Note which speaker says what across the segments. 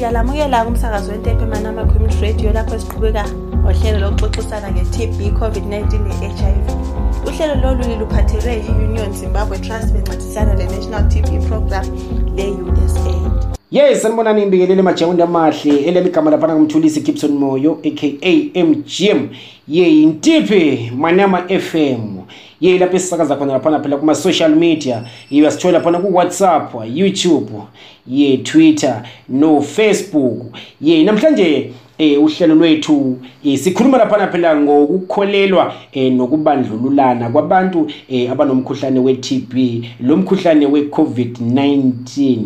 Speaker 1: siyalamukela kumsakazo wentephe manama community radio lapho siqhubeka ngohlelo lokuxoxisana nge-tb covid-19 ne-hiv uhlelo lolu luphathelwe i-union zimbabwe trust bencedisana le-national tb program le-usa
Speaker 2: yes sanibonani ngibikelele majawundi amahle. Elemigama laphana kumthulisi gibson moyo aka mgm ye yintiphi manama fm ye lapho esisakaza khona laphana phela kuma-social media. Ye sithola laphana ku-whatsapp youtube ye twitter no-facebook ye namhlanje eh uhlelo lwethu eh, sikhuluma laphana phela ngokukholelwa eh, nokubandlululana kwabantu eh, abanomkhuhlane we-TB lo mkhuhlane we-COVID-19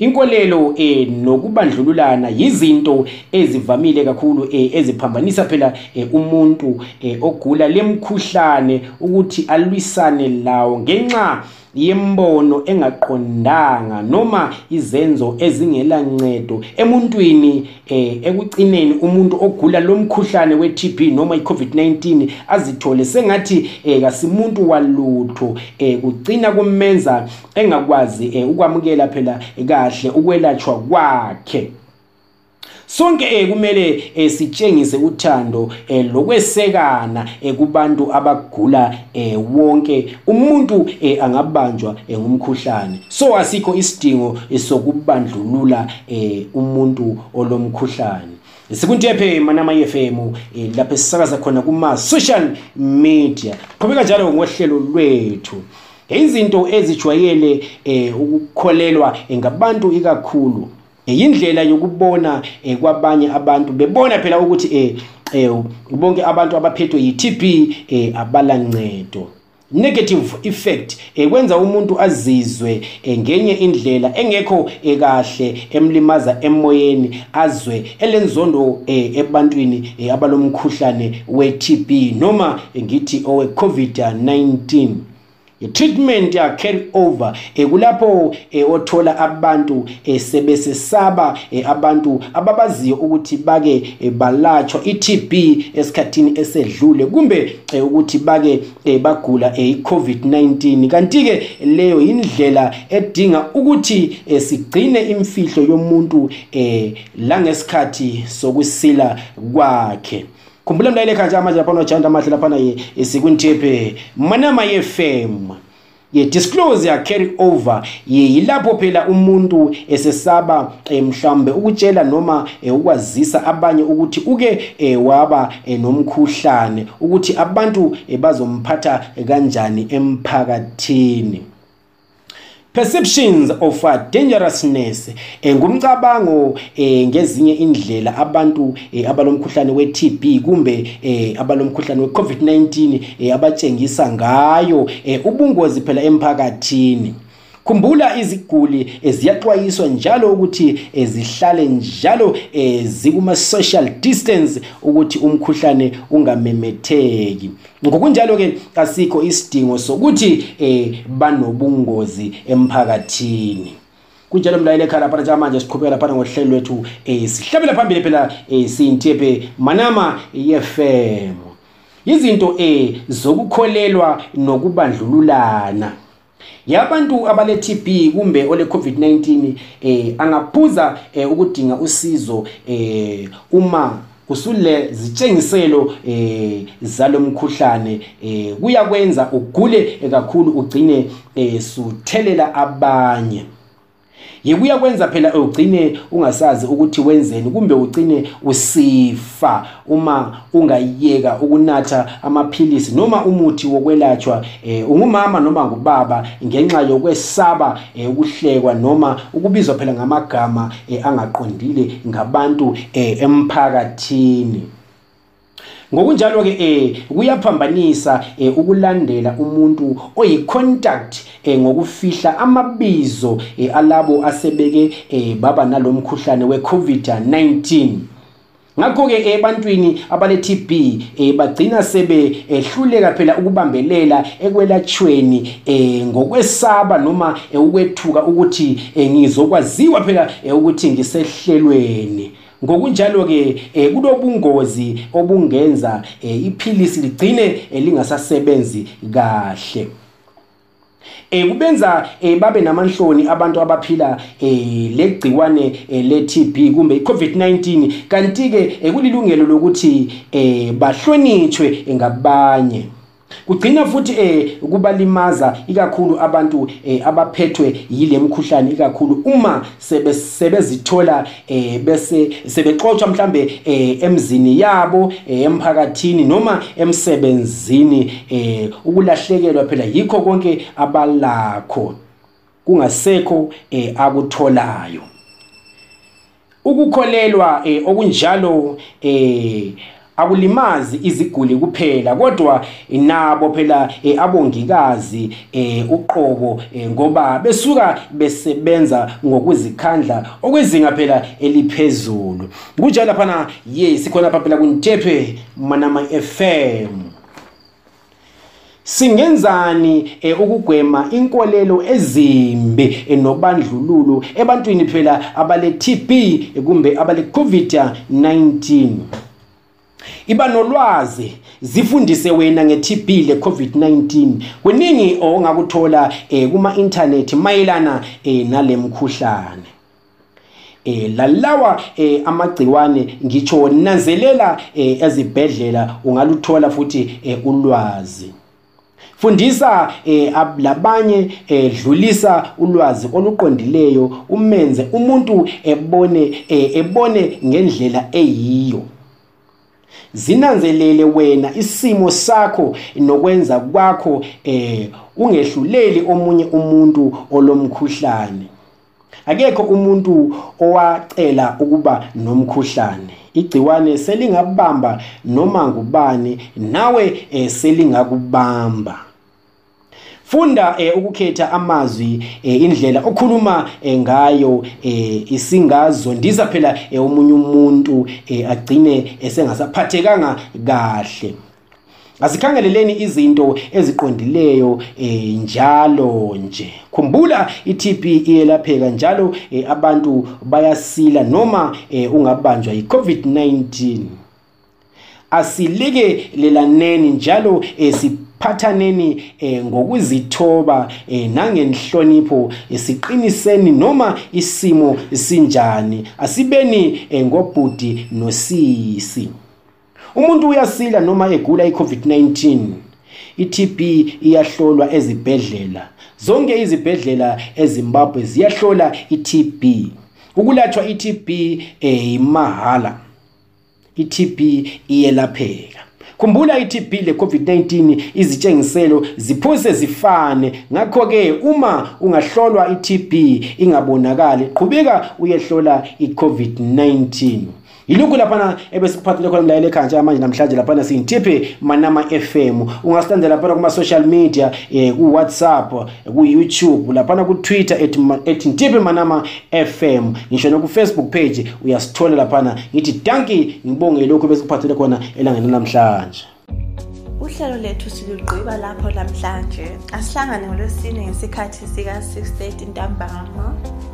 Speaker 2: inkolelo eh nokubandlululana yizinto ezivamile kakhulu eh, eziphambanisa phela eh, umuntu eh, ogula lemkhuhlane ukuthi alwisane lawo ngenxa yembono engaqondanga noma izenzo ezingela ncedo emuntwini eh ekugcineni umuntu ogula lo mkhuhlane we-TB noma i-COVID-19 azithole sengathi eh kasimuntu walutho eh kugcina kumenza engakwazi eh, ukwamukela phela kahle ukwelatshwa kwakhe. Sonke eh kumele eh, sitshengise uthando eh, lokwesekana kubantu abagula wonke. Umuntu angabanjwa ngumkhuhlane. So asikho isidingo sokubandlulula umuntu olomkhuhlane. Sikuntephe manama FM lapho sisakaza khona kuma social media. Qhubeka njalo ngohlelo lwethu. Izinto ezijwayele ukukholelwa ngabantu ikakhulu. Yindlela yokubona eh, kwabanye abantu. Bebona phela ukuthi eh, eh bonke abantu abaphethwe yi-TB abalancedo negative effect ekwenza umuntu azizwe ngenye indlela engekho ekahle emlimaza emoyeni azwe elenzondo ebantwini abalomkhuhlane we-TB noma ngithi owe COVID-19 i-treatment ya carry over kulapho othola abantu sebesesaba abantu ababaziyo ukuthi bake balatshwa i-TB esikhathini esedlule kumbe ukuthi bake bagula i-COVID-19 kanti-ke leyo indlela edinga ukuthi sigcine imfihlo yomuntu langesikhathi sokusila kwakhe. Khumbula mlayile khanja manje laphana ojanda amahle laphana sikwintephe manama ye-fm ye-disclose ya-carry over yilapho phela umuntu esesaba mhlawumbe ukutshela noma ukwazisa abanye ukuthi uke waba nomkhuhlane ukuthi abantu bazomphatha kanjani emphakathini. Perceptions of uh, dangerousness ngumcabango ngezinye indlela abantu abalomkhuhlane we-TB kumbe abalomkhuhlane we-COVID-19 abatshengisa ngayo ubungozi phela emphakathini. Khumbula iziguli ziyaxwayiswa njalo ukuthi zihlale njalo zikuma social distance ukuthi umkhuhlane ungamemetheki. Ngokunjalo ke asikho isidingo sokuthi banobungozi emphakathini. Kunjalo mlayile ekhala laphana njengamanje siqhubeka laphana ngohlelo lwethu um sihlabela phambili phela um siyintephe manama ye-fm izinto um zokukholelwa nokubandlululana. Yabantu abale-TB kumbe ole COVID-19 eh angaphuza eh, ukudinga usizo eh uma usule zitshengiselo eh zalomkhuhlane eh kuyakwenza ugule kakhulu ugcine eh suthelela abanye. Yekuya kwenza phela ugcine ungasazi ukuthi wenzeni kumbe ugcine usifa uma ungayeka ukunatha amaphilisi noma umuthi wokwelatshwa eh, ungumama noma ngubaba ngenxa yokwesaba eh, ukuhlekwa noma ukubizwa phela ngamagama eh, angaqondile ngabantu eh, emphakathini. Ngokunjalo ke eh kuyaphambanisa eh, ukulandela umuntu oyicontact eh, ngokufihla amabizo eh, alabo asebeke baba nalomkhuhlane we-COVID-19 ngakho ke ebantwini abale TB bagcina sebe ehluleka phela ukubambelela ekwelatshweni ngokwesaba noma ukwethuka ukuthi ngizokwaziwa phela ukuthi ngisehlelweni. Ngokunjalo ke eh, kulobungozi obungenza eh, iphilisi ligcine eh, lingasasebenzi kahle. Eh kubenza eh babe namanhloni abantu abaphila eh legciwane eh, le TB kumbe iCovid-19 kanti ke kulilungelo lokuthi eh bahlonitshwe ngabanye. Kugcina futhi eh kubalimaza ikakhulu abantu eh, abaphethwe yile mkhuhlane ikakhulu uma sebezithola eh bese sebexoxa mhlambe eh, emzini yabo eh, emphakathini noma emsebenzini eh ukulahlekelwa phela. Yikho konke abalakho kungasekho eh akutholayo. Ukukholelwa eh, okunjalo eh akulimazi iziguli kuphela kodwa nabo phela e, abongikazi e, uqobo e, ngoba besuka besebenza ngokuzikhandla okwezinga phela eliphezulu. Kunjalo phana ye sikhona lapha phela kuntepe manama FM singenzani eh, ukugwema inkolelo ezimbi eh, nobandlululo ebantwini phela abale TB eh, kumbe abale COVID-19 iba nolwazi zifundise wena nge-TB le-COVID-19 kuningi ongakuthola eh, kuma internet mayelana eh, nalemkhuhlane eh lalawa eh amagciwane ngitsho nanzelela eh, ezibhedlela ungaluthola futhi eh, ulwazi. Fundisa eh labanye edlulisa ulwazi oluqondileyo umenze umuntu ebone ebone ngendlela eyiyo. Zinanzelele wena isimo sakho nokwenza kwakho eh ungehluleli omunye umuntu olomkhuhlane. Akekho umuntu owacela ukuba nomkhuhlane. Igciwane selingabamba noma ngubani nawe eh, selingakubamba. Funda eh, ukukhetha amazwi eh, indlela okhuluma eh, ngayo eh, isingazondisa phela eh, omunye umuntu eh, agcine esengasaphathekanga kahle. Asikhangeleleni izinto eziqondileyo eh, njalo nje. Khumbula iTB iyelapheka njalo eh, abantu bayasila noma eh, ungabanjwa yiCovid-19 asilike lelaneni njalo eh, phathaneni eh, ngokuzithoba eh, nangenhlonipho siqiniseni noma isimo sinjani. Asibeni ngobhudi nosisi. Umuntu uyasila noma egula iCovid-19 iTB iyahlolwa ezibhedlela. Zonke izibhedlela eZimbabwe ziyahlola iTB ukulatshwa iTB eh imahala iTB iyelapheka. Khumbula iTB leCovid-19 izitshengiselo ziphose zifane. Ngakho ke uma ungahlolwa iTB ingabonakali qhubeka uyehlola iCovid-19 yilokhu laphana ebesikuphathele khona mlayelo ekhaya njengamanje namhlanje laphana siyintiphe manama FM ungasilandela laphana kuma social media eh ku WhatsApp ku YouTube laphana ku Twitter ethi ntiphe manama FM ngisho no ku Facebook page uyasithola laphana. Ngithi danki ngibonge lokhu besikuphathele khona elangeni namhlanje
Speaker 1: uhlelo lethu silugqiba lapho namhlanje. Asihlangane ngolwesine ngesikhathi sika-6:30 ntambama.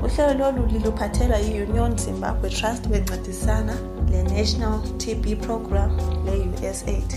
Speaker 1: Uhlelo lolu liluphathelwa yi-union zimbabwe trust bencedisana le-national tb program le-usaid